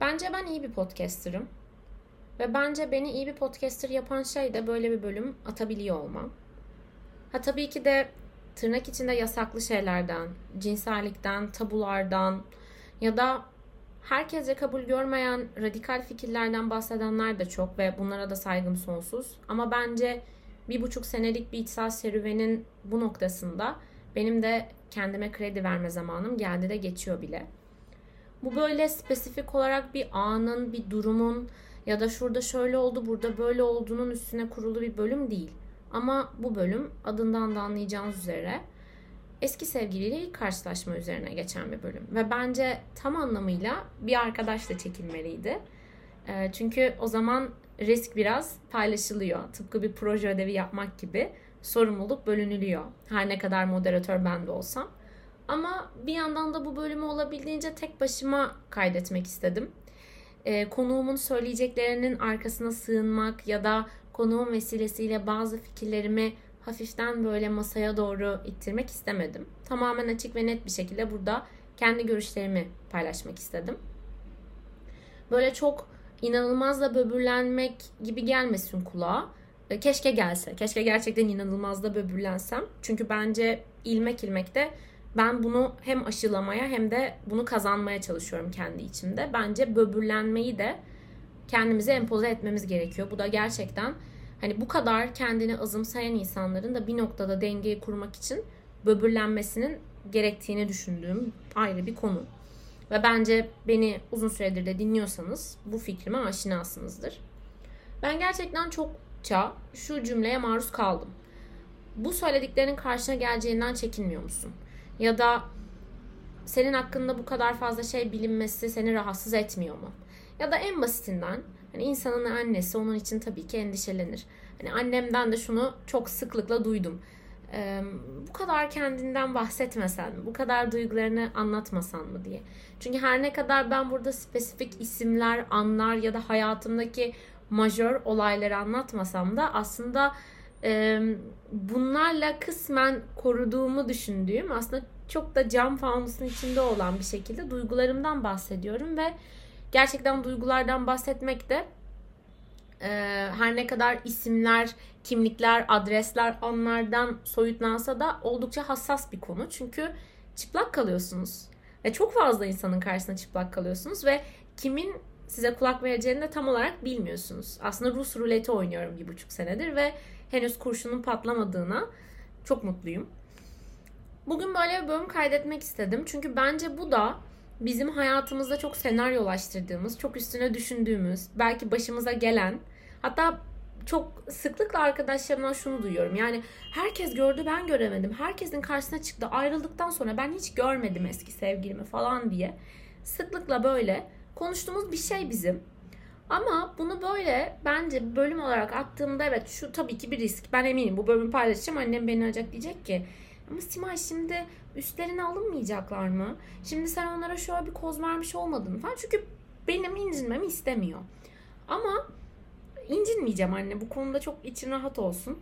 Bence ben iyi bir podcaster'ım. Ve bence beni iyi bir podcaster yapan şey de böyle bir bölüm atabiliyor olmam. Ha tabii ki de tırnak içinde yasaklı şeylerden, cinsellikten, tabulardan ya da herkese kabul görmeyen radikal fikirlerden bahsedenler de çok ve bunlara da saygım sonsuz. Ama bence bir buçuk senelik bir içsel serüvenin bu noktasında benim de kendime kredi verme zamanım geldi de geçiyor bile. Bu böyle spesifik olarak bir anın, bir durumun ya da şurada şöyle oldu, burada böyle olduğunun üstüne kurulu bir bölüm değil. Ama bu bölüm adından da anlayacağınız üzere eski sevgiliyle ilk karşılaşma üzerine geçen bir bölüm. Ve bence tam anlamıyla bir arkadaşla çekilmeliydi. Ee, çünkü o zaman risk biraz paylaşılıyor. Tıpkı bir proje ödevi yapmak gibi sorumluluk bölünülüyor. Her ne kadar moderatör ben de olsam. Ama bir yandan da bu bölümü olabildiğince tek başıma kaydetmek istedim. Ee, konuğumun söyleyeceklerinin arkasına sığınmak ya da konuğum vesilesiyle bazı fikirlerimi hafiften böyle masaya doğru ittirmek istemedim. Tamamen açık ve net bir şekilde burada kendi görüşlerimi paylaşmak istedim. Böyle çok inanılmaz da böbürlenmek gibi gelmesin kulağa. E, keşke gelse. Keşke gerçekten inanılmaz da böbürlensem. Çünkü bence ilmek ilmek de ben bunu hem aşılamaya hem de bunu kazanmaya çalışıyorum kendi içimde. Bence böbürlenmeyi de kendimize empoze etmemiz gerekiyor. Bu da gerçekten hani bu kadar kendini azımsayan insanların da bir noktada dengeyi kurmak için böbürlenmesinin gerektiğini düşündüğüm ayrı bir konu. Ve bence beni uzun süredir de dinliyorsanız bu fikrime aşinasınızdır. Ben gerçekten çokça şu cümleye maruz kaldım. Bu söylediklerinin karşına geleceğinden çekinmiyor musun? Ya da senin hakkında bu kadar fazla şey bilinmesi seni rahatsız etmiyor mu? Ya da en basitinden hani insanın annesi onun için tabii ki endişelenir. Hani annemden de şunu çok sıklıkla duydum. Ee, bu kadar kendinden bahsetmesen mi? Bu kadar duygularını anlatmasan mı diye. Çünkü her ne kadar ben burada spesifik isimler, anlar ya da hayatımdaki majör olayları anlatmasam da aslında bunlarla kısmen koruduğumu düşündüğüm aslında çok da cam fanusun içinde olan bir şekilde duygularımdan bahsediyorum ve gerçekten duygulardan bahsetmek de her ne kadar isimler, kimlikler, adresler anlardan soyutlansa da oldukça hassas bir konu. Çünkü çıplak kalıyorsunuz. Ve çok fazla insanın karşısında çıplak kalıyorsunuz ve kimin size kulak vereceğini de tam olarak bilmiyorsunuz. Aslında Rus ruleti oynuyorum bir buçuk senedir ve henüz kurşunun patlamadığına çok mutluyum. Bugün böyle bir bölüm kaydetmek istedim. Çünkü bence bu da bizim hayatımızda çok senaryolaştırdığımız, çok üstüne düşündüğümüz, belki başımıza gelen, hatta çok sıklıkla arkadaşlarımdan şunu duyuyorum. Yani herkes gördü ben göremedim. Herkesin karşısına çıktı. Ayrıldıktan sonra ben hiç görmedim eski sevgilimi falan diye. Sıklıkla böyle konuştuğumuz bir şey bizim. Ama bunu böyle bence bölüm olarak attığımda evet şu tabii ki bir risk. Ben eminim bu bölümü paylaşacağım. Annem beni arayacak diyecek ki ama Simay şimdi üstlerine alınmayacaklar mı? Şimdi sen onlara şöyle bir koz vermiş olmadın falan. Çünkü benim incinmemi istemiyor. Ama incinmeyeceğim anne. Bu konuda çok için rahat olsun.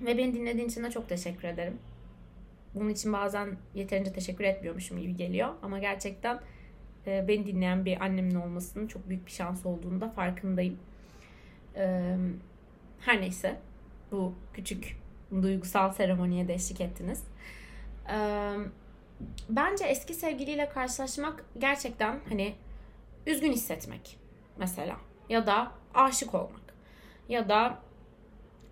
Ve beni dinlediğin için de çok teşekkür ederim. Bunun için bazen yeterince teşekkür etmiyormuşum gibi geliyor. Ama gerçekten e, beni dinleyen bir annemin olmasının çok büyük bir şans olduğunu da farkındayım. E, her neyse bu küçük duygusal seremoniye de eşlik ettiniz. E, bence eski sevgiliyle karşılaşmak gerçekten hani üzgün hissetmek mesela ya da aşık olmak ya da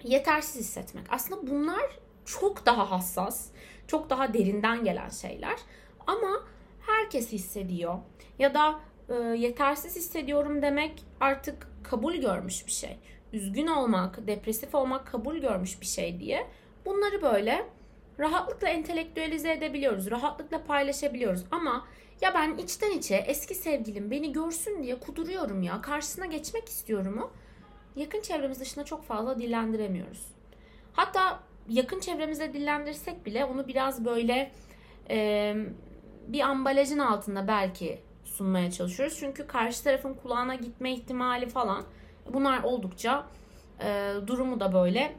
yetersiz hissetmek. Aslında bunlar çok daha hassas, çok daha derinden gelen şeyler. Ama herkes hissediyor. Ya da e, yetersiz hissediyorum demek artık kabul görmüş bir şey. Üzgün olmak, depresif olmak kabul görmüş bir şey diye bunları böyle rahatlıkla entelektüelize edebiliyoruz. Rahatlıkla paylaşabiliyoruz. Ama ya ben içten içe eski sevgilim beni görsün diye kuduruyorum ya. Karşısına geçmek istiyorum o. Yakın çevremiz dışında çok fazla dillendiremiyoruz. Hatta yakın çevremizde dillendirsek bile onu biraz böyle e, bir ambalajın altında belki sunmaya çalışıyoruz. Çünkü karşı tarafın kulağına gitme ihtimali falan bunlar oldukça e, durumu da böyle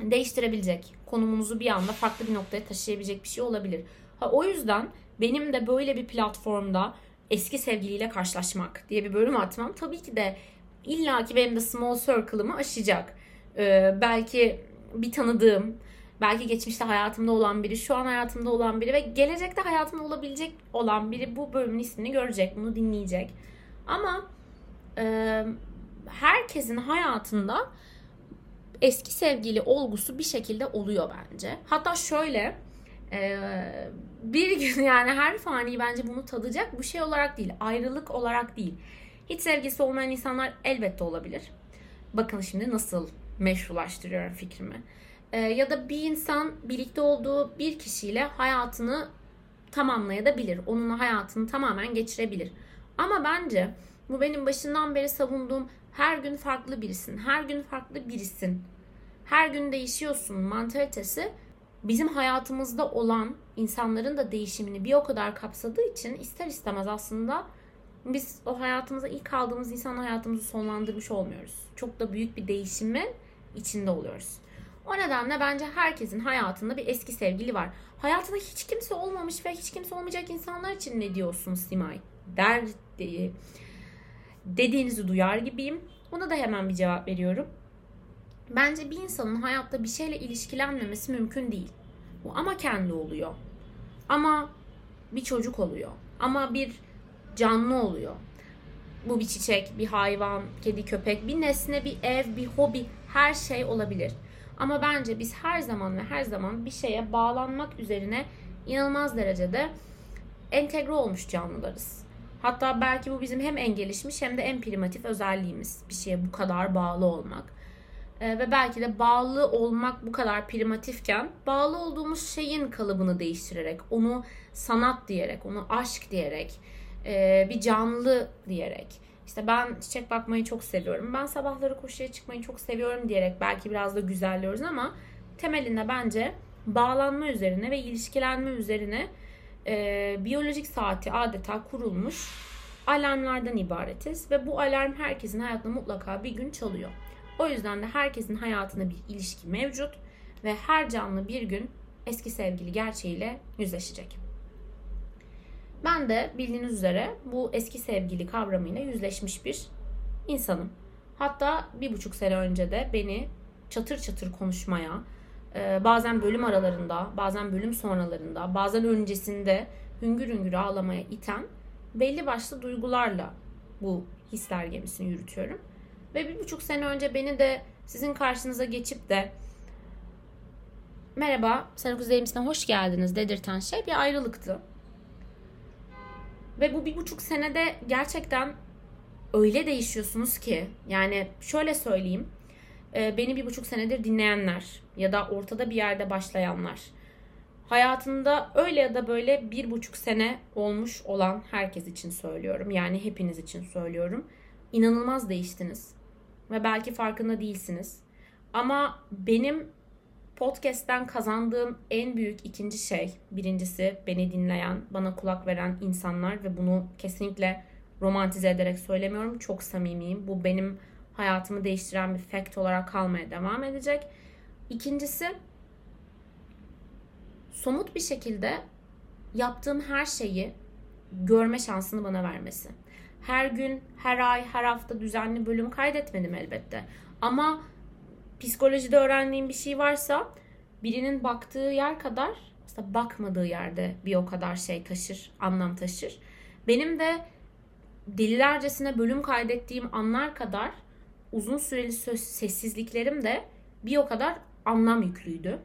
değiştirebilecek. Konumunuzu bir anda farklı bir noktaya taşıyabilecek bir şey olabilir. Ha, o yüzden benim de böyle bir platformda eski sevgiliyle karşılaşmak diye bir bölüm atmam tabii ki de illa ki benim de small circle'ımı aşacak. Ee, belki bir tanıdığım, belki geçmişte hayatımda olan biri, şu an hayatımda olan biri ve gelecekte hayatımda olabilecek olan biri bu bölümün ismini görecek, bunu dinleyecek. Ama e, herkesin hayatında eski sevgili olgusu bir şekilde oluyor bence. Hatta şöyle e, bir gün yani her fani bence bunu tadacak bu şey olarak değil, ayrılık olarak değil. Hiç sevgisi olmayan insanlar elbette olabilir. Bakın şimdi nasıl meşrulaştırıyorum fikrimi. E, ya da bir insan birlikte olduğu bir kişiyle hayatını tamamlayabilir. Onunla hayatını tamamen geçirebilir. Ama bence bu benim başından beri savunduğum her gün farklı birisin, her gün farklı birisin, her gün değişiyorsun mantalitesi bizim hayatımızda olan insanların da değişimini bir o kadar kapsadığı için ister istemez aslında biz o hayatımıza ilk aldığımız insan hayatımızı sonlandırmış olmuyoruz. Çok da büyük bir değişimin içinde oluyoruz. O nedenle bence herkesin hayatında bir eski sevgili var. Hayatında hiç kimse olmamış ve hiç kimse olmayacak insanlar için ne diyorsun Simay? Der diye dediğinizi duyar gibiyim. Buna da hemen bir cevap veriyorum. Bence bir insanın hayatta bir şeyle ilişkilenmemesi mümkün değil. Bu ama kendi oluyor. Ama bir çocuk oluyor. Ama bir canlı oluyor. Bu bir çiçek, bir hayvan, kedi, köpek, bir nesne, bir ev, bir hobi, her şey olabilir. Ama bence biz her zaman ve her zaman bir şeye bağlanmak üzerine inanılmaz derecede entegre olmuş canlılarız. Hatta belki bu bizim hem en gelişmiş hem de en primitif özelliğimiz. Bir şeye bu kadar bağlı olmak. Ee, ve belki de bağlı olmak bu kadar primitifken bağlı olduğumuz şeyin kalıbını değiştirerek, onu sanat diyerek, onu aşk diyerek, e, bir canlı diyerek, işte ben çiçek bakmayı çok seviyorum, ben sabahları koşuya çıkmayı çok seviyorum diyerek belki biraz da güzelliyoruz ama temelinde bence bağlanma üzerine ve ilişkilenme üzerine e, biyolojik saati adeta kurulmuş alarmlardan ibaretiz ve bu alarm herkesin hayatında mutlaka bir gün çalıyor. O yüzden de herkesin hayatında bir ilişki mevcut ve her canlı bir gün eski sevgili gerçeğiyle yüzleşecek. Ben de bildiğiniz üzere bu eski sevgili kavramıyla yüzleşmiş bir insanım. Hatta bir buçuk sene önce de beni çatır çatır konuşmaya, e, bazen bölüm aralarında, bazen bölüm sonralarında, bazen öncesinde hüngür hüngür ağlamaya iten belli başlı duygularla bu hisler gemisini yürütüyorum. Ve bir buçuk sene önce beni de sizin karşınıza geçip de merhaba sen Kuzeyimsine hoş geldiniz dedirten şey bir ayrılıktı. Ve bu bir buçuk senede gerçekten öyle değişiyorsunuz ki yani şöyle söyleyeyim e, beni bir buçuk senedir dinleyenler ya da ortada bir yerde başlayanlar hayatında öyle ya da böyle bir buçuk sene olmuş olan herkes için söylüyorum yani hepiniz için söylüyorum. İnanılmaz değiştiniz ve belki farkında değilsiniz. Ama benim podcast'ten kazandığım en büyük ikinci şey, birincisi beni dinleyen, bana kulak veren insanlar ve bunu kesinlikle romantize ederek söylemiyorum. Çok samimiyim. Bu benim hayatımı değiştiren bir fact olarak kalmaya devam edecek. İkincisi somut bir şekilde yaptığım her şeyi görme şansını bana vermesi. Her gün, her ay, her hafta düzenli bölüm kaydetmedim elbette. Ama psikolojide öğrendiğim bir şey varsa birinin baktığı yer kadar aslında bakmadığı yerde bir o kadar şey taşır, anlam taşır. Benim de delilercesine bölüm kaydettiğim anlar kadar uzun süreli söz, sessizliklerim de bir o kadar anlam yüklüydü.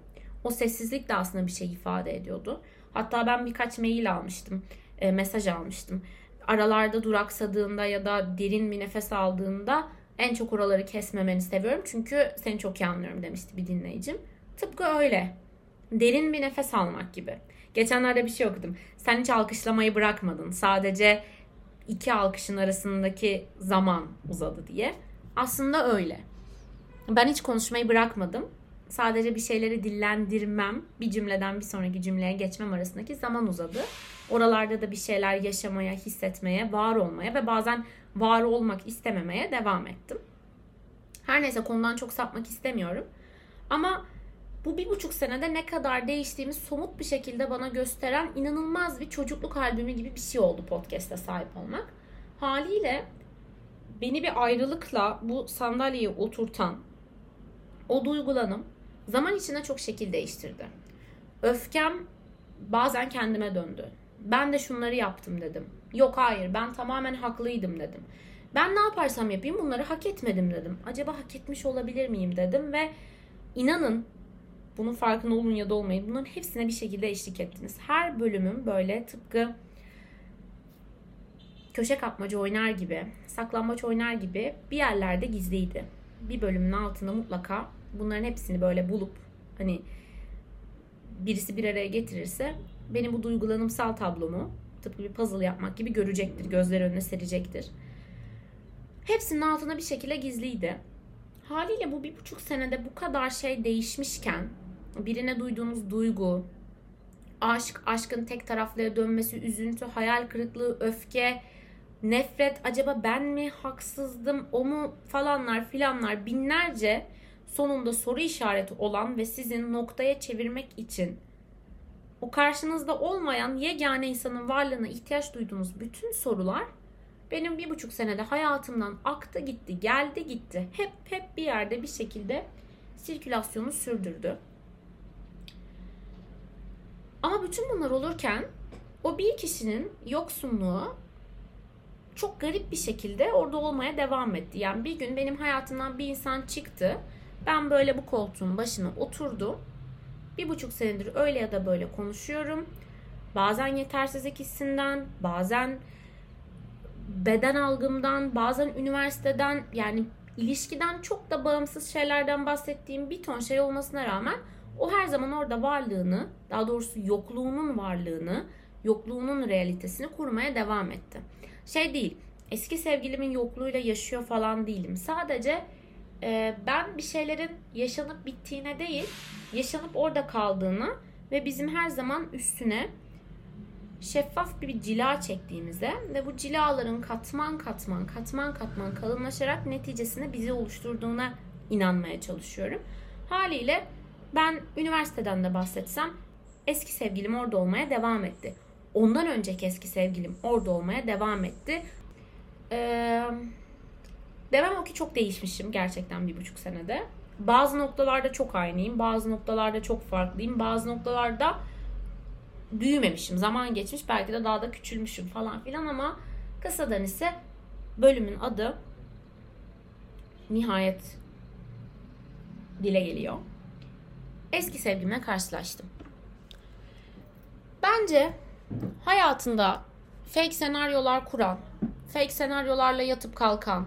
O sessizlik de aslında bir şey ifade ediyordu. Hatta ben birkaç mail almıştım, e, mesaj almıştım. Aralarda duraksadığında ya da derin bir nefes aldığında en çok oraları kesmemeni seviyorum. Çünkü seni çok iyi anlıyorum demişti bir dinleyicim. Tıpkı öyle. Derin bir nefes almak gibi. Geçenlerde bir şey okudum. Sen hiç alkışlamayı bırakmadın. Sadece iki alkışın arasındaki zaman uzadı diye. Aslında öyle. Ben hiç konuşmayı bırakmadım. Sadece bir şeyleri dillendirmem, bir cümleden bir sonraki cümleye geçmem arasındaki zaman uzadı. Oralarda da bir şeyler yaşamaya, hissetmeye, var olmaya ve bazen var olmak istememeye devam ettim. Her neyse konudan çok sapmak istemiyorum. Ama bu bir buçuk senede ne kadar değiştiğimi somut bir şekilde bana gösteren inanılmaz bir çocukluk albümü gibi bir şey oldu podcast'e sahip olmak. Haliyle beni bir ayrılıkla bu sandalyeye oturtan o duygulanım zaman içinde çok şekil değiştirdi. Öfkem bazen kendime döndü. Ben de şunları yaptım dedim. Yok hayır ben tamamen haklıydım dedim. Ben ne yaparsam yapayım bunları hak etmedim dedim. Acaba hak etmiş olabilir miyim dedim ve inanın bunun farkında olun ya da olmayın. Bunların hepsine bir şekilde eşlik ettiniz. Her bölümüm böyle tıpkı köşe kapmaca oynar gibi, saklambaç oynar gibi bir yerlerde gizliydi. Bir bölümün altında mutlaka bunların hepsini böyle bulup hani birisi bir araya getirirse benim bu duygulanımsal tablomu tıpkı bir puzzle yapmak gibi görecektir. Gözler önüne serecektir. Hepsinin altında bir şekilde gizliydi. Haliyle bu bir buçuk senede bu kadar şey değişmişken birine duyduğunuz duygu, aşk, aşkın tek taraflıya dönmesi, üzüntü, hayal kırıklığı, öfke, nefret, acaba ben mi haksızdım, o mu falanlar filanlar binlerce sonunda soru işareti olan ve sizin noktaya çevirmek için o karşınızda olmayan yegane insanın varlığına ihtiyaç duyduğunuz bütün sorular benim bir buçuk senede hayatımdan aktı gitti, geldi gitti. Hep hep bir yerde bir şekilde sirkülasyonu sürdürdü. Ama bütün bunlar olurken o bir kişinin yoksunluğu çok garip bir şekilde orada olmaya devam etti. Yani bir gün benim hayatımdan bir insan çıktı. Ben böyle bu koltuğun başına oturdum. Bir buçuk senedir öyle ya da böyle konuşuyorum. Bazen yetersizlik hissinden, bazen beden algımdan, bazen üniversiteden yani ilişkiden çok da bağımsız şeylerden bahsettiğim bir ton şey olmasına rağmen o her zaman orada varlığını, daha doğrusu yokluğunun varlığını, yokluğunun realitesini kurmaya devam etti. Şey değil, eski sevgilimin yokluğuyla yaşıyor falan değilim. Sadece e, ben bir şeylerin yaşanıp bittiğine değil, yaşanıp orada kaldığını ve bizim her zaman üstüne şeffaf bir cila çektiğimizde ve bu cilaların katman katman katman katman kalınlaşarak neticesinde bizi oluşturduğuna inanmaya çalışıyorum. Haliyle ben üniversiteden de bahsetsem eski sevgilim orada olmaya devam etti. Ondan önceki eski sevgilim orada olmaya devam etti. Ee, demem o ki çok değişmişim gerçekten bir buçuk senede. Bazı noktalarda çok aynıyım, bazı noktalarda çok farklıyım, bazı noktalarda büyümemişim. Zaman geçmiş belki de daha da küçülmüşüm falan filan ama kısadan ise bölümün adı nihayet dile geliyor. Eski sevgilimle karşılaştım. Bence hayatında fake senaryolar kuran, fake senaryolarla yatıp kalkan,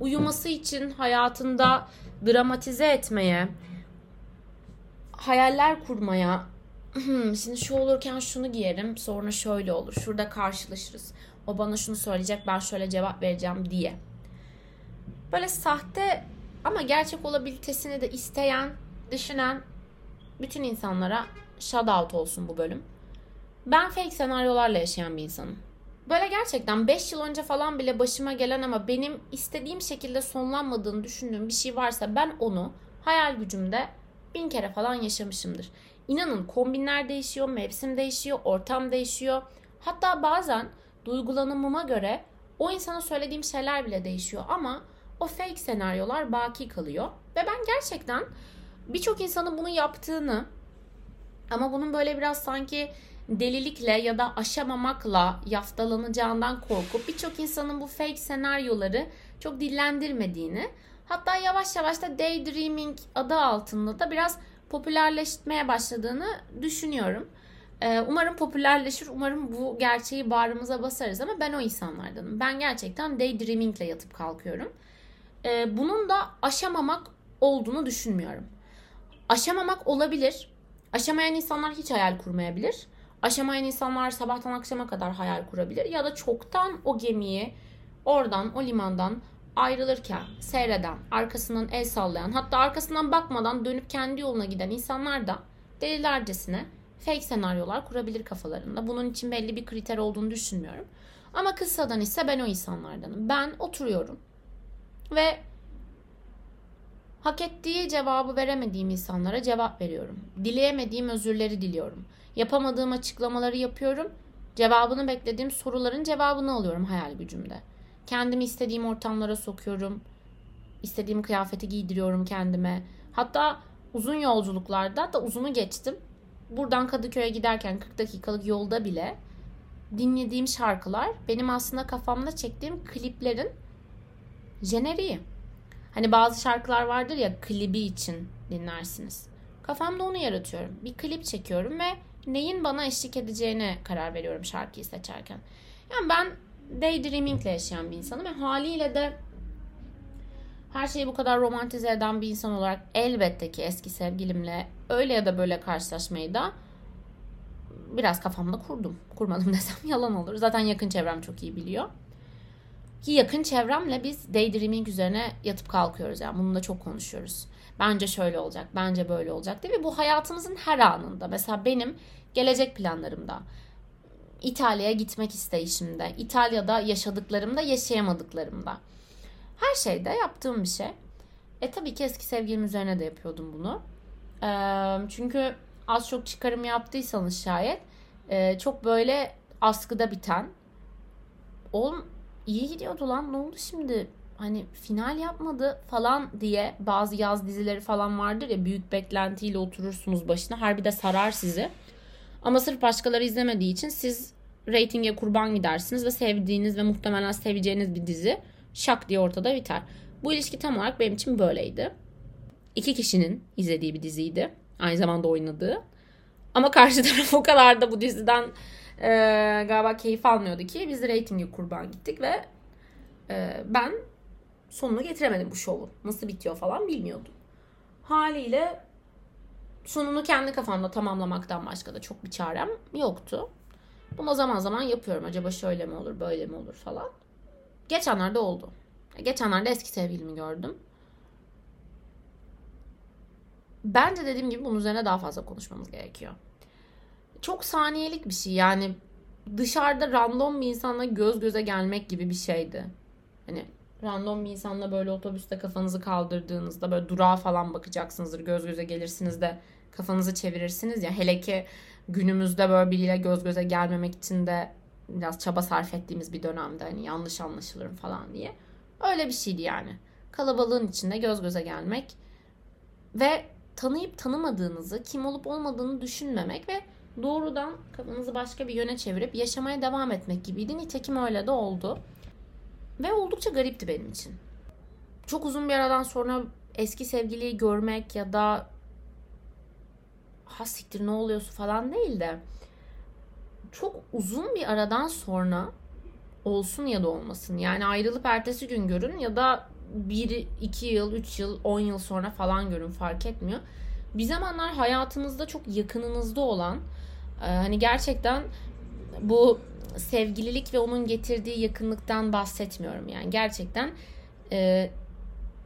uyuması için hayatında dramatize etmeye, hayaller kurmaya, şimdi şu olurken şunu giyerim sonra şöyle olur. Şurada karşılaşırız. O bana şunu söyleyecek ben şöyle cevap vereceğim diye. Böyle sahte ama gerçek olabilitesini de isteyen, düşünen bütün insanlara shout out olsun bu bölüm. Ben fake senaryolarla yaşayan bir insanım. Böyle gerçekten 5 yıl önce falan bile başıma gelen ama benim istediğim şekilde sonlanmadığını düşündüğüm bir şey varsa ben onu hayal gücümde bin kere falan yaşamışımdır. İnanın kombinler değişiyor, mevsim değişiyor, ortam değişiyor. Hatta bazen duygulanımıma göre o insana söylediğim şeyler bile değişiyor ama o fake senaryolar baki kalıyor. Ve ben gerçekten birçok insanın bunu yaptığını ama bunun böyle biraz sanki delilikle ya da aşamamakla yaftalanacağından korkup birçok insanın bu fake senaryoları çok dillendirmediğini hatta yavaş yavaş da daydreaming adı altında da biraz popülerleşmeye başladığını düşünüyorum. Ee, umarım popülerleşir. Umarım bu gerçeği bağrımıza basarız ama ben o insanlardanım. Ben gerçekten daydreaming ile yatıp kalkıyorum. Ee, bunun da aşamamak olduğunu düşünmüyorum. Aşamamak olabilir. Aşamayan insanlar hiç hayal kurmayabilir. Aşamayan insanlar sabahtan akşama kadar hayal kurabilir. Ya da çoktan o gemiyi oradan, o limandan ayrılırken seyreden, arkasından el sallayan, hatta arkasından bakmadan dönüp kendi yoluna giden insanlar da delilercesine fake senaryolar kurabilir kafalarında. Bunun için belli bir kriter olduğunu düşünmüyorum. Ama kıssadan ise ben o insanlardanım. Ben oturuyorum ve Hak ettiği cevabı veremediğim insanlara cevap veriyorum. Dileyemediğim özürleri diliyorum. Yapamadığım açıklamaları yapıyorum. Cevabını beklediğim soruların cevabını alıyorum hayal gücümde. Kendimi istediğim ortamlara sokuyorum. İstediğim kıyafeti giydiriyorum kendime. Hatta uzun yolculuklarda da uzunu geçtim. Buradan Kadıköy'e giderken 40 dakikalık yolda bile dinlediğim şarkılar benim aslında kafamda çektiğim kliplerin jeneriği. Hani bazı şarkılar vardır ya klibi için dinlersiniz. Kafamda onu yaratıyorum. Bir klip çekiyorum ve neyin bana eşlik edeceğine karar veriyorum şarkıyı seçerken. Yani ben daydreaming ile yaşayan bir insanım ve haliyle de her şeyi bu kadar romantize eden bir insan olarak elbette ki eski sevgilimle öyle ya da böyle karşılaşmayı da biraz kafamda kurdum. Kurmadım desem yalan olur. Zaten yakın çevrem çok iyi biliyor. Ki yakın çevremle biz daydreaming üzerine yatıp kalkıyoruz. Yani bununla çok konuşuyoruz. Bence şöyle olacak, bence böyle olacak diye. Ve bu hayatımızın her anında. Mesela benim gelecek planlarımda, İtalya'ya gitmek isteyişimde, İtalya'da yaşadıklarımda, yaşayamadıklarımda. Her şeyde yaptığım bir şey. E tabii ki eski sevgilim üzerine de yapıyordum bunu. E, çünkü az çok çıkarım yaptıysanız şayet e, çok böyle askıda biten oğlum iyi gidiyordu lan ne oldu şimdi hani final yapmadı falan diye bazı yaz dizileri falan vardır ya büyük beklentiyle oturursunuz başına harbi de sarar sizi. Ama sırf başkaları izlemediği için siz reytinge kurban gidersiniz ve sevdiğiniz ve muhtemelen seveceğiniz bir dizi şak diye ortada biter. Bu ilişki tam olarak benim için böyleydi. İki kişinin izlediği bir diziydi. Aynı zamanda oynadığı. Ama karşı taraf o kadar da bu diziden e, galiba keyif almıyordu ki biz reytinge kurban gittik ve e, ben sonunu getiremedim bu şovu. Nasıl bitiyor falan bilmiyordum. Haliyle sonunu kendi kafamda tamamlamaktan başka da çok bir çarem yoktu. Bunu zaman zaman yapıyorum. Acaba şöyle mi olur, böyle mi olur falan. Geçenlerde oldu. Geçenlerde eski sevgilimi gördüm. Bence dediğim gibi bunun üzerine daha fazla konuşmamız gerekiyor. Çok saniyelik bir şey yani dışarıda random bir insanla göz göze gelmek gibi bir şeydi. Hani random bir insanla böyle otobüste kafanızı kaldırdığınızda böyle durağa falan bakacaksınızdır. Göz göze gelirsiniz de kafanızı çevirirsiniz ya. Hele ki günümüzde böyle biriyle göz göze gelmemek için de biraz çaba sarf ettiğimiz bir dönemde hani yanlış anlaşılırım falan diye. Öyle bir şeydi yani. Kalabalığın içinde göz göze gelmek ve tanıyıp tanımadığınızı, kim olup olmadığını düşünmemek ve doğrudan kafanızı başka bir yöne çevirip yaşamaya devam etmek gibiydi. Nitekim öyle de oldu. Ve oldukça garipti benim için. Çok uzun bir aradan sonra eski sevgiliyi görmek ya da ha siktir ne oluyorsun falan değil de çok uzun bir aradan sonra olsun ya da olmasın. Yani ayrılıp ertesi gün görün ya da 1, 2 yıl, 3 yıl, 10 yıl sonra falan görün fark etmiyor. Bir zamanlar hayatınızda çok yakınınızda olan hani gerçekten bu sevgililik ve onun getirdiği yakınlıktan bahsetmiyorum. Yani gerçekten e,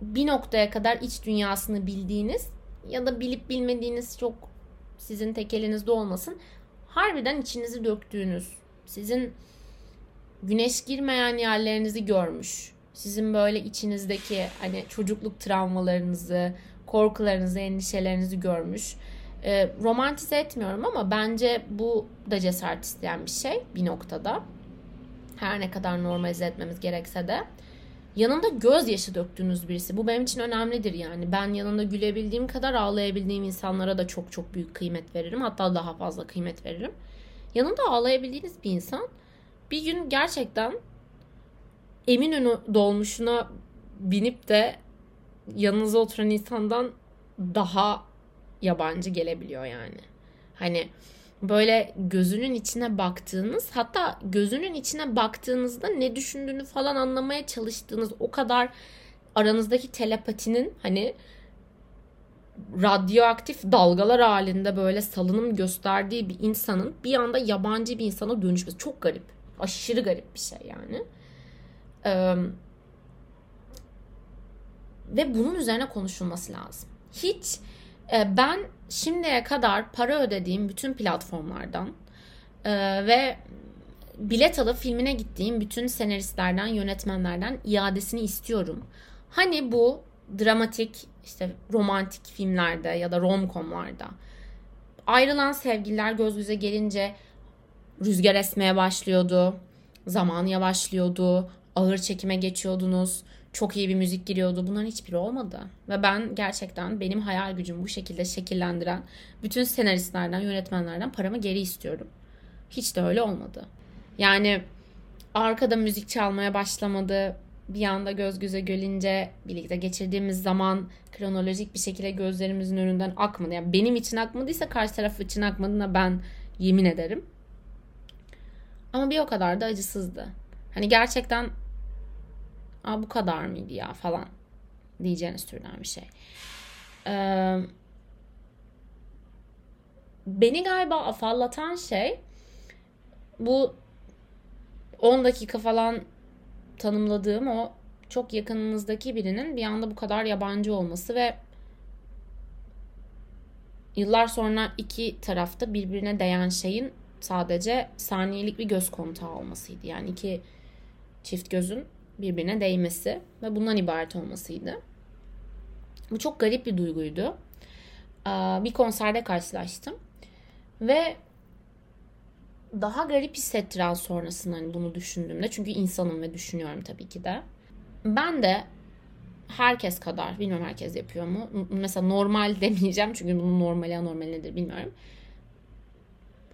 bir noktaya kadar iç dünyasını bildiğiniz ya da bilip bilmediğiniz çok sizin tek elinizde olmasın. Harbiden içinizi döktüğünüz, sizin güneş girmeyen yerlerinizi görmüş. Sizin böyle içinizdeki hani çocukluk travmalarınızı, korkularınızı, endişelerinizi görmüş. E, romantize etmiyorum ama bence bu da cesaret isteyen bir şey bir noktada. Her ne kadar normalize etmemiz gerekse de. Yanında gözyaşı döktüğünüz birisi. Bu benim için önemlidir yani. Ben yanında gülebildiğim kadar ağlayabildiğim insanlara da çok çok büyük kıymet veririm. Hatta daha fazla kıymet veririm. Yanında ağlayabildiğiniz bir insan bir gün gerçekten Eminönü dolmuşuna binip de yanınıza oturan insandan daha yabancı gelebiliyor yani. Hani böyle gözünün içine baktığınız hatta gözünün içine baktığınızda ne düşündüğünü falan anlamaya çalıştığınız o kadar aranızdaki telepatinin hani radyoaktif dalgalar halinde böyle salınım gösterdiği bir insanın bir anda yabancı bir insana dönüşmesi çok garip. Aşırı garip bir şey yani. Ee, ve bunun üzerine konuşulması lazım. Hiç ben şimdiye kadar para ödediğim bütün platformlardan e, ve bilet alıp filmine gittiğim bütün senaristlerden, yönetmenlerden iadesini istiyorum. Hani bu dramatik işte romantik filmlerde ya da romcomlarda ayrılan sevgililer göz göze gelince rüzgar esmeye başlıyordu. Zaman yavaşlıyordu. Ağır çekime geçiyordunuz. Çok iyi bir müzik giriyordu. Bunların hiçbiri olmadı. Ve ben gerçekten benim hayal gücümü bu şekilde şekillendiren bütün senaristlerden, yönetmenlerden paramı geri istiyorum. Hiç de öyle olmadı. Yani arkada müzik çalmaya başlamadı. Bir anda göz göze gelince birlikte geçirdiğimiz zaman kronolojik bir şekilde gözlerimizin önünden akmadı. Yani benim için akmadıysa karşı taraf için akmadığına ben yemin ederim. Ama bir o kadar da acısızdı. Hani gerçekten Aa, bu kadar mıydı ya falan diyeceğiniz türden bir şey. Ee, beni galiba afallatan şey bu 10 dakika falan tanımladığım o çok yakınınızdaki birinin bir anda bu kadar yabancı olması ve yıllar sonra iki tarafta birbirine değen şeyin sadece saniyelik bir göz kontağı olmasıydı. Yani iki çift gözün birbirine değmesi ve bundan ibaret olmasıydı. Bu çok garip bir duyguydu. Bir konserde karşılaştım ve daha garip hissettiren sonrasında hani bunu düşündüğümde çünkü insanım ve düşünüyorum tabii ki de. Ben de herkes kadar bilmiyorum herkes yapıyor mu? Mesela normal demeyeceğim çünkü bunun normali anormal nedir bilmiyorum.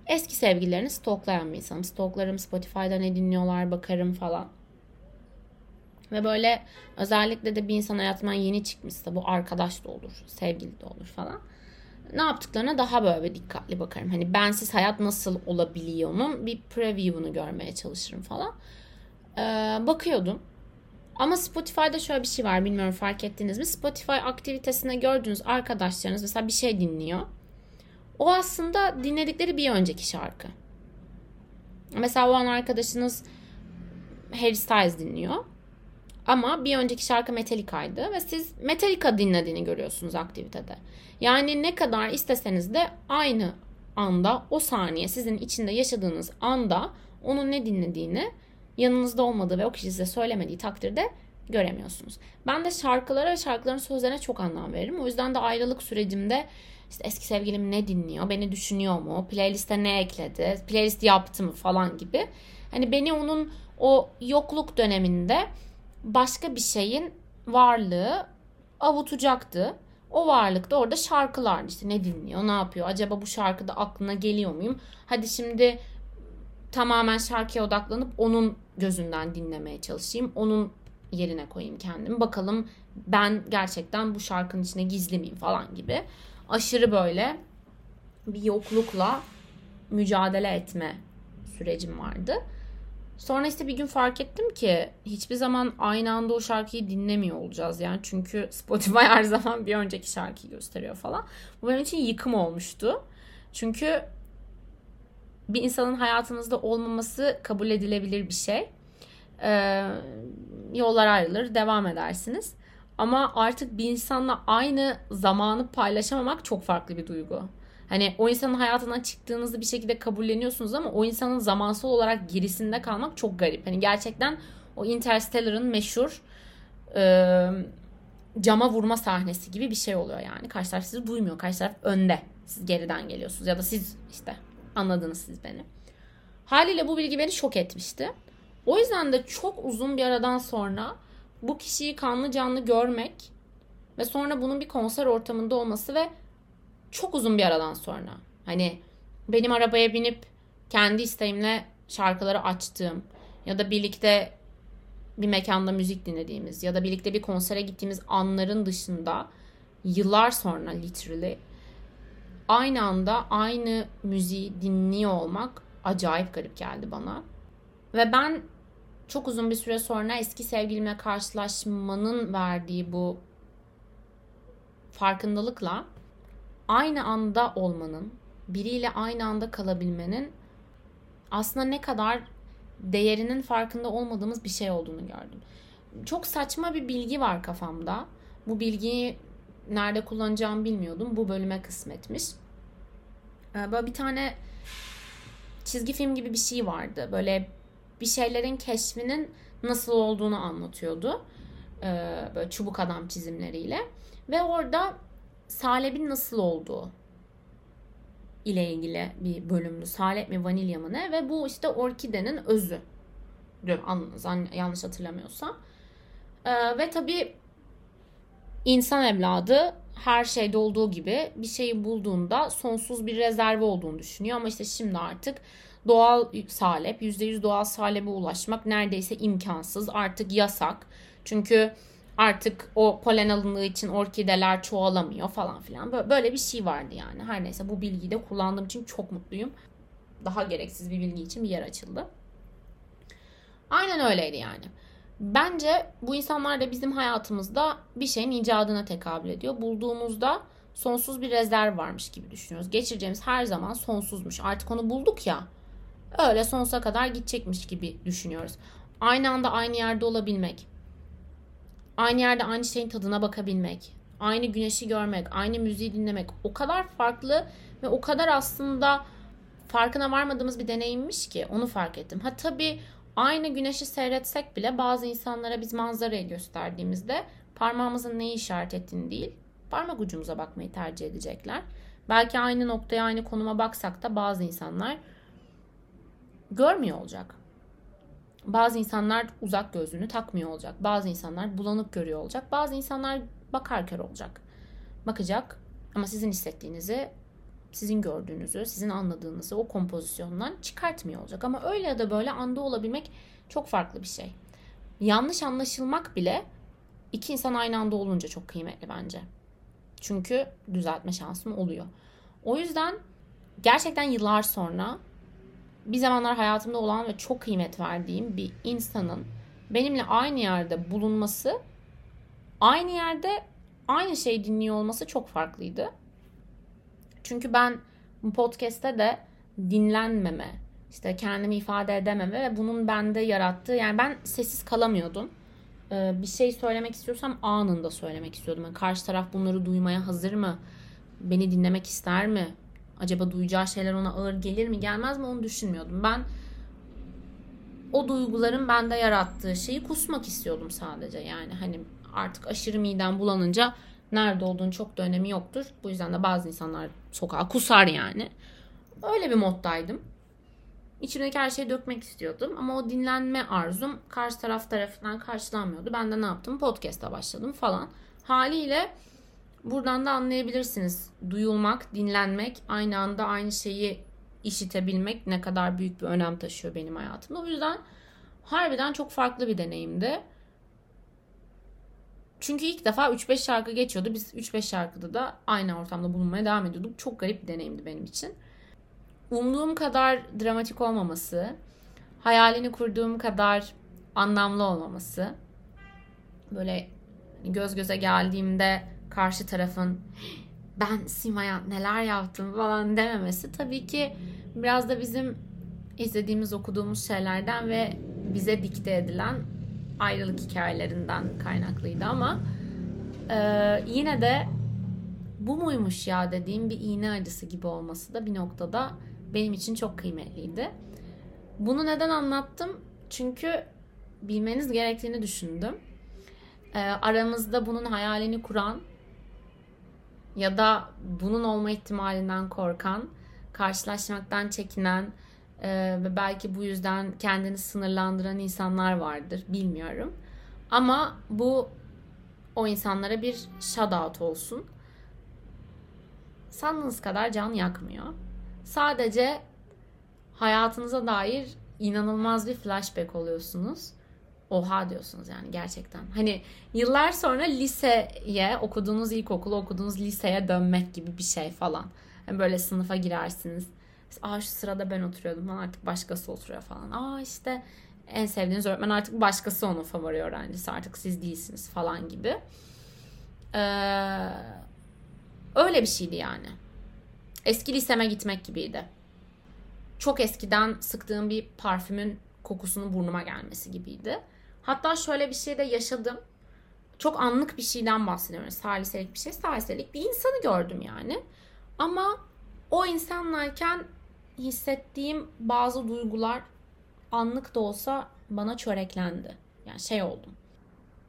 Eski sevgililerini stoklayan bir insanım. Stoklarım Spotify'da ne dinliyorlar bakarım falan. Ve böyle özellikle de bir insan hayatından yeni çıkmışsa bu arkadaş da olur, sevgili de olur falan. Ne yaptıklarına daha böyle dikkatli bakarım. Hani bensiz hayat nasıl olabiliyor'nun bir preview'unu görmeye çalışırım falan. Ee, bakıyordum. Ama Spotify'da şöyle bir şey var bilmiyorum fark ettiniz mi? Spotify aktivitesinde gördüğünüz arkadaşlarınız mesela bir şey dinliyor. O aslında dinledikleri bir önceki şarkı. Mesela o an arkadaşınız Harry Styles dinliyor. Ama bir önceki şarkı Metallica'ydı ve siz Metallica dinlediğini görüyorsunuz aktivitede. Yani ne kadar isteseniz de aynı anda o saniye sizin içinde yaşadığınız anda onun ne dinlediğini yanınızda olmadığı ve o kişi size söylemediği takdirde göremiyorsunuz. Ben de şarkılara ve şarkıların sözlerine çok anlam veririm. O yüzden de ayrılık sürecimde işte eski sevgilim ne dinliyor, beni düşünüyor mu, playliste ne ekledi, playlist yaptı mı falan gibi. Hani beni onun o yokluk döneminde başka bir şeyin varlığı avutacaktı. O varlık da orada şarkılardı işte ne dinliyor, ne yapıyor, acaba bu şarkıda aklına geliyor muyum? Hadi şimdi tamamen şarkıya odaklanıp onun gözünden dinlemeye çalışayım. Onun yerine koyayım kendimi. Bakalım ben gerçekten bu şarkının içine gizli miyim falan gibi. Aşırı böyle bir yoklukla mücadele etme sürecim vardı. Sonra işte bir gün fark ettim ki hiçbir zaman aynı anda o şarkıyı dinlemiyor olacağız yani. Çünkü Spotify her zaman bir önceki şarkıyı gösteriyor falan. Bu benim için yıkım olmuştu. Çünkü bir insanın hayatınızda olmaması kabul edilebilir bir şey. Ee, yollar ayrılır, devam edersiniz. Ama artık bir insanla aynı zamanı paylaşamamak çok farklı bir duygu. Hani o insanın hayatından çıktığınızı bir şekilde kabulleniyorsunuz ama o insanın zamansal olarak gerisinde kalmak çok garip. Hani gerçekten o Interstellar'ın meşhur e, cama vurma sahnesi gibi bir şey oluyor yani. Karşı taraf sizi duymuyor. Karşı taraf önde. Siz geriden geliyorsunuz ya da siz işte anladınız siz beni. Haliyle bu bilgi beni şok etmişti. O yüzden de çok uzun bir aradan sonra bu kişiyi kanlı canlı görmek ve sonra bunun bir konser ortamında olması ve çok uzun bir aradan sonra hani benim arabaya binip kendi isteğimle şarkıları açtığım ya da birlikte bir mekanda müzik dinlediğimiz ya da birlikte bir konsere gittiğimiz anların dışında yıllar sonra literally aynı anda aynı müziği dinliyor olmak acayip garip geldi bana. Ve ben çok uzun bir süre sonra eski sevgilimle karşılaşmanın verdiği bu farkındalıkla aynı anda olmanın, biriyle aynı anda kalabilmenin aslında ne kadar değerinin farkında olmadığımız bir şey olduğunu gördüm. Çok saçma bir bilgi var kafamda. Bu bilgiyi nerede kullanacağımı bilmiyordum. Bu bölüme kısmetmiş. Ee, böyle bir tane çizgi film gibi bir şey vardı. Böyle bir şeylerin keşfinin nasıl olduğunu anlatıyordu. e, böyle çubuk adam çizimleriyle ve orada salebin nasıl olduğu ile ilgili bir bölümdü. Salep mi vanilya mı ne ve bu işte orkidenin özü. Yanlış hatırlamıyorsam. Ee, ve tabii insan evladı her şeyde olduğu gibi bir şeyi bulduğunda sonsuz bir rezerve olduğunu düşünüyor. Ama işte şimdi artık doğal salep, %100 doğal salebe ulaşmak neredeyse imkansız. Artık yasak. Çünkü artık o polen alındığı için orkideler çoğalamıyor falan filan. Böyle bir şey vardı yani. Her neyse bu bilgiyi de kullandığım için çok mutluyum. Daha gereksiz bir bilgi için bir yer açıldı. Aynen öyleydi yani. Bence bu insanlar da bizim hayatımızda bir şeyin icadına tekabül ediyor. Bulduğumuzda sonsuz bir rezerv varmış gibi düşünüyoruz. Geçireceğimiz her zaman sonsuzmuş. Artık onu bulduk ya. Öyle sonsuza kadar gidecekmiş gibi düşünüyoruz. Aynı anda aynı yerde olabilmek. Aynı yerde aynı şeyin tadına bakabilmek. Aynı güneşi görmek, aynı müziği dinlemek o kadar farklı ve o kadar aslında farkına varmadığımız bir deneyimmiş ki onu fark ettim. Ha tabii Aynı güneşi seyretsek bile bazı insanlara biz manzarayı gösterdiğimizde parmağımızın neyi işaret ettiğini değil, parmak ucumuza bakmayı tercih edecekler. Belki aynı noktaya, aynı konuma baksak da bazı insanlar görmüyor olacak. Bazı insanlar uzak gözlüğünü takmıyor olacak. Bazı insanlar bulanık görüyor olacak. Bazı insanlar bakar kör olacak. Bakacak ama sizin hissettiğinizi sizin gördüğünüzü, sizin anladığınızı o kompozisyondan çıkartmıyor olacak. Ama öyle ya da böyle anda olabilmek çok farklı bir şey. Yanlış anlaşılmak bile iki insan aynı anda olunca çok kıymetli bence. Çünkü düzeltme şansım oluyor. O yüzden gerçekten yıllar sonra bir zamanlar hayatımda olan ve çok kıymet verdiğim bir insanın benimle aynı yerde bulunması, aynı yerde aynı şeyi dinliyor olması çok farklıydı. Çünkü ben podcast'te de dinlenmeme, işte kendimi ifade edememe ve bunun bende yarattığı yani ben sessiz kalamıyordum. Ee, bir şey söylemek istiyorsam anında söylemek istiyordum. Yani karşı taraf bunları duymaya hazır mı? Beni dinlemek ister mi? Acaba duyacağı şeyler ona ağır gelir mi gelmez mi onu düşünmüyordum. Ben o duyguların bende yarattığı şeyi kusmak istiyordum sadece. Yani hani artık aşırı midem bulanınca nerede olduğunu çok da önemi yoktur. Bu yüzden de bazı insanlar sokağa kusar yani. Öyle bir moddaydım. İçimdeki her şeyi dökmek istiyordum ama o dinlenme arzum karşı taraf tarafından karşılanmıyordu. Ben de ne yaptım? Podcast'a başladım falan. Haliyle buradan da anlayabilirsiniz. Duyulmak, dinlenmek, aynı anda aynı şeyi işitebilmek ne kadar büyük bir önem taşıyor benim hayatımda. O yüzden harbiden çok farklı bir deneyimdi. Çünkü ilk defa 3-5 şarkı geçiyordu. Biz 3-5 şarkıda da aynı ortamda bulunmaya devam ediyorduk. Çok garip bir deneyimdi benim için. Umduğum kadar dramatik olmaması, hayalini kurduğum kadar anlamlı olmaması, böyle göz göze geldiğimde karşı tarafın ben Sima'ya neler yaptım falan dememesi tabii ki biraz da bizim izlediğimiz, okuduğumuz şeylerden ve bize dikte edilen ayrılık hikayelerinden kaynaklıydı ama e, yine de bu muymuş ya dediğim bir iğne acısı gibi olması da bir noktada benim için çok kıymetliydi. Bunu neden anlattım? Çünkü bilmeniz gerektiğini düşündüm. E, aramızda bunun hayalini kuran ya da bunun olma ihtimalinden korkan, karşılaşmaktan çekinen, ee, ve belki bu yüzden kendini sınırlandıran insanlar vardır bilmiyorum. Ama bu o insanlara bir shout olsun. Sandığınız kadar can yakmıyor. Sadece hayatınıza dair inanılmaz bir flashback oluyorsunuz. Oha diyorsunuz yani gerçekten. Hani yıllar sonra liseye, okuduğunuz ilkokulu, okuduğunuz liseye dönmek gibi bir şey falan. Yani böyle sınıfa girersiniz Aa şu sırada ben oturuyordum falan artık başkası oturuyor falan. Aa işte en sevdiğiniz öğretmen artık başkası onun favori öğrencisi artık siz değilsiniz falan gibi. Ee, öyle bir şeydi yani. Eski liseme gitmek gibiydi. Çok eskiden sıktığım bir parfümün kokusunun burnuma gelmesi gibiydi. Hatta şöyle bir şey de yaşadım. Çok anlık bir şeyden bahsediyorum. Saliselik bir şey. Saliselik bir insanı gördüm yani. Ama o insanlarken hissettiğim bazı duygular anlık da olsa bana çöreklendi. Yani şey oldum.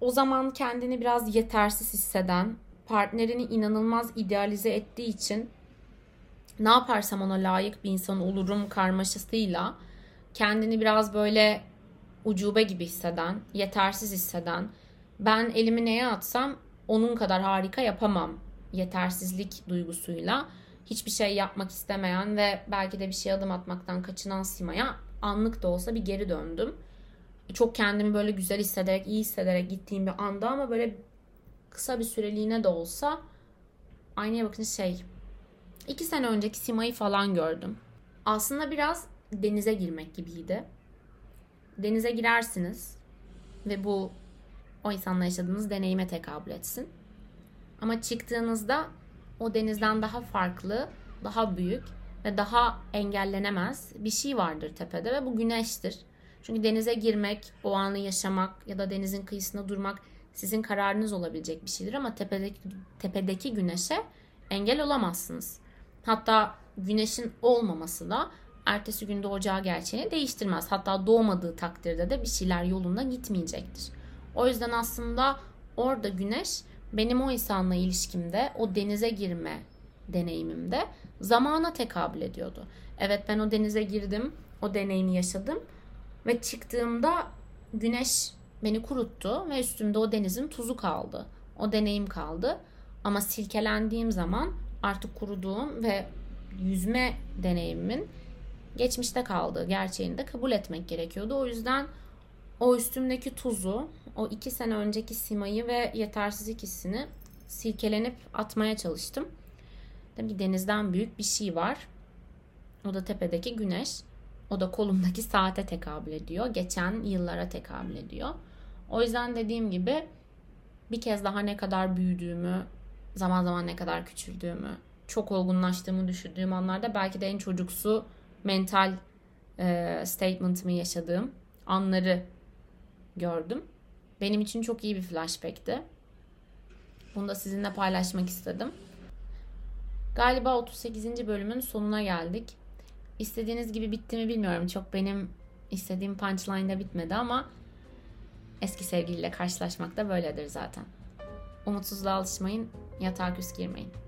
o zaman kendini biraz yetersiz hisseden, partnerini inanılmaz idealize ettiği için ne yaparsam ona layık bir insan olurum karmaşasıyla kendini biraz böyle ucube gibi hisseden, yetersiz hisseden, ben elimi neye atsam onun kadar harika yapamam yetersizlik duygusuyla hiçbir şey yapmak istemeyen ve belki de bir şey adım atmaktan kaçınan Sima'ya anlık da olsa bir geri döndüm. Çok kendimi böyle güzel hissederek, iyi hissederek gittiğim bir anda ama böyle kısa bir süreliğine de olsa aynaya bakın şey iki sene önceki Sima'yı falan gördüm. Aslında biraz denize girmek gibiydi. Denize girersiniz ve bu o insanla yaşadığınız deneyime tekabül etsin. Ama çıktığınızda o denizden daha farklı, daha büyük ve daha engellenemez bir şey vardır tepede ve bu güneştir. Çünkü denize girmek, o anı yaşamak ya da denizin kıyısında durmak sizin kararınız olabilecek bir şeydir ama tepedeki, tepedeki güneşe engel olamazsınız. Hatta güneşin olmaması da ertesi gün doğacağı gerçeğini değiştirmez. Hatta doğmadığı takdirde de bir şeyler yolunda gitmeyecektir. O yüzden aslında orada güneş benim o insanla ilişkimde, o denize girme deneyimimde zamana tekabül ediyordu. Evet ben o denize girdim, o deneyimi yaşadım ve çıktığımda güneş beni kuruttu ve üstümde o denizin tuzu kaldı. O deneyim kaldı. Ama silkelendiğim zaman artık kuruduğum ve yüzme deneyimimin geçmişte kaldığı gerçeğini de kabul etmek gerekiyordu. O yüzden o üstümdeki tuzu, o iki sene önceki simayı ve yetersizlik hissini silkelenip atmaya çalıştım. Ki denizden büyük bir şey var. O da tepedeki güneş. O da kolumdaki saate tekabül ediyor. Geçen yıllara tekabül ediyor. O yüzden dediğim gibi bir kez daha ne kadar büyüdüğümü, zaman zaman ne kadar küçüldüğümü, çok olgunlaştığımı düşündüğüm anlarda belki de en çocuksu mental e, statement'ımı yaşadığım anları gördüm. Benim için çok iyi bir flashback'ti. Bunu da sizinle paylaşmak istedim. Galiba 38. bölümün sonuna geldik. İstediğiniz gibi bitti mi bilmiyorum. Çok benim istediğim punchline'da bitmedi ama eski sevgiliyle karşılaşmak da böyledir zaten. Umutsuzluğa alışmayın, yatağa küs girmeyin.